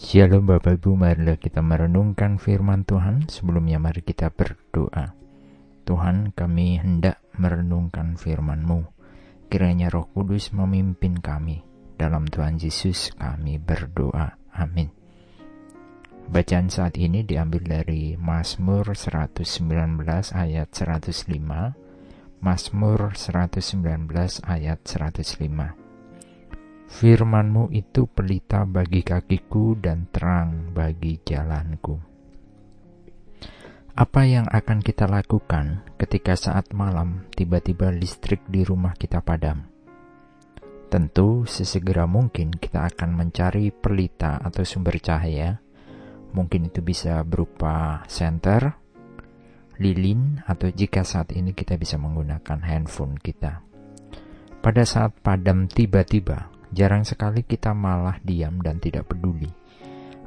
Shalom Bapak Ibu, marilah kita merenungkan firman Tuhan. Sebelumnya mari kita berdoa. Tuhan, kami hendak merenungkan firman-Mu. Kiranya Roh Kudus memimpin kami. Dalam Tuhan Yesus kami berdoa. Amin. Bacaan saat ini diambil dari Mazmur 119 ayat 105, Mazmur 119 ayat 105. Firmanmu itu pelita bagi kakiku dan terang bagi jalanku. Apa yang akan kita lakukan ketika saat malam tiba-tiba listrik di rumah kita padam? Tentu sesegera mungkin kita akan mencari pelita atau sumber cahaya. Mungkin itu bisa berupa senter, lilin, atau jika saat ini kita bisa menggunakan handphone kita. Pada saat padam tiba-tiba, Jarang sekali kita malah diam dan tidak peduli.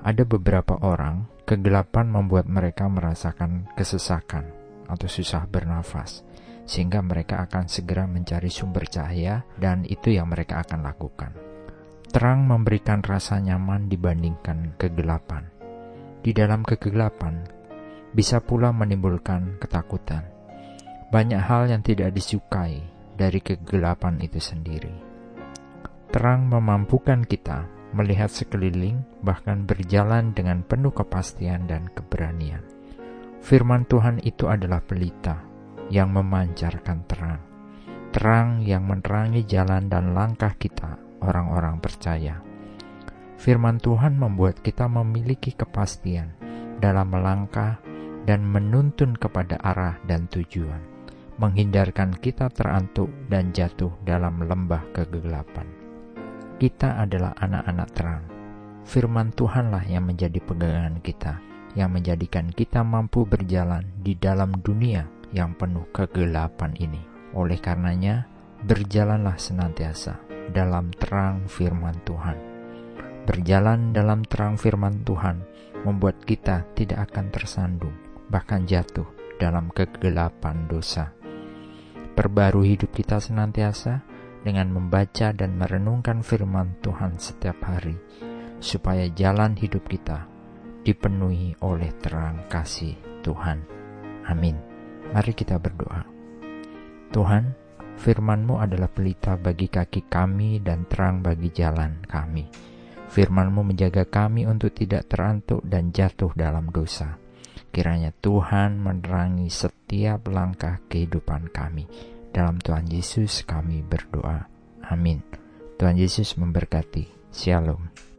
Ada beberapa orang, kegelapan membuat mereka merasakan kesesakan atau susah bernafas, sehingga mereka akan segera mencari sumber cahaya, dan itu yang mereka akan lakukan. Terang memberikan rasa nyaman dibandingkan kegelapan. Di dalam kegelapan, bisa pula menimbulkan ketakutan. Banyak hal yang tidak disukai dari kegelapan itu sendiri. Terang memampukan kita melihat sekeliling, bahkan berjalan dengan penuh kepastian dan keberanian. Firman Tuhan itu adalah pelita yang memancarkan terang, terang yang menerangi jalan dan langkah kita, orang-orang percaya. Firman Tuhan membuat kita memiliki kepastian dalam melangkah dan menuntun kepada arah dan tujuan, menghindarkan kita terantuk dan jatuh dalam lembah kegelapan. Kita adalah anak-anak terang. Firman Tuhanlah yang menjadi pegangan kita, yang menjadikan kita mampu berjalan di dalam dunia yang penuh kegelapan ini. Oleh karenanya, berjalanlah senantiasa dalam terang firman Tuhan. Berjalan dalam terang firman Tuhan membuat kita tidak akan tersandung, bahkan jatuh dalam kegelapan dosa. Perbarui hidup kita senantiasa dengan membaca dan merenungkan firman Tuhan setiap hari, supaya jalan hidup kita dipenuhi oleh terang kasih Tuhan. Amin. Mari kita berdoa. Tuhan, firman-Mu adalah pelita bagi kaki kami dan terang bagi jalan kami. Firman-Mu menjaga kami untuk tidak terantuk dan jatuh dalam dosa. Kiranya Tuhan menerangi setiap langkah kehidupan kami dalam Tuhan Yesus kami berdoa. Amin. Tuhan Yesus memberkati. Shalom.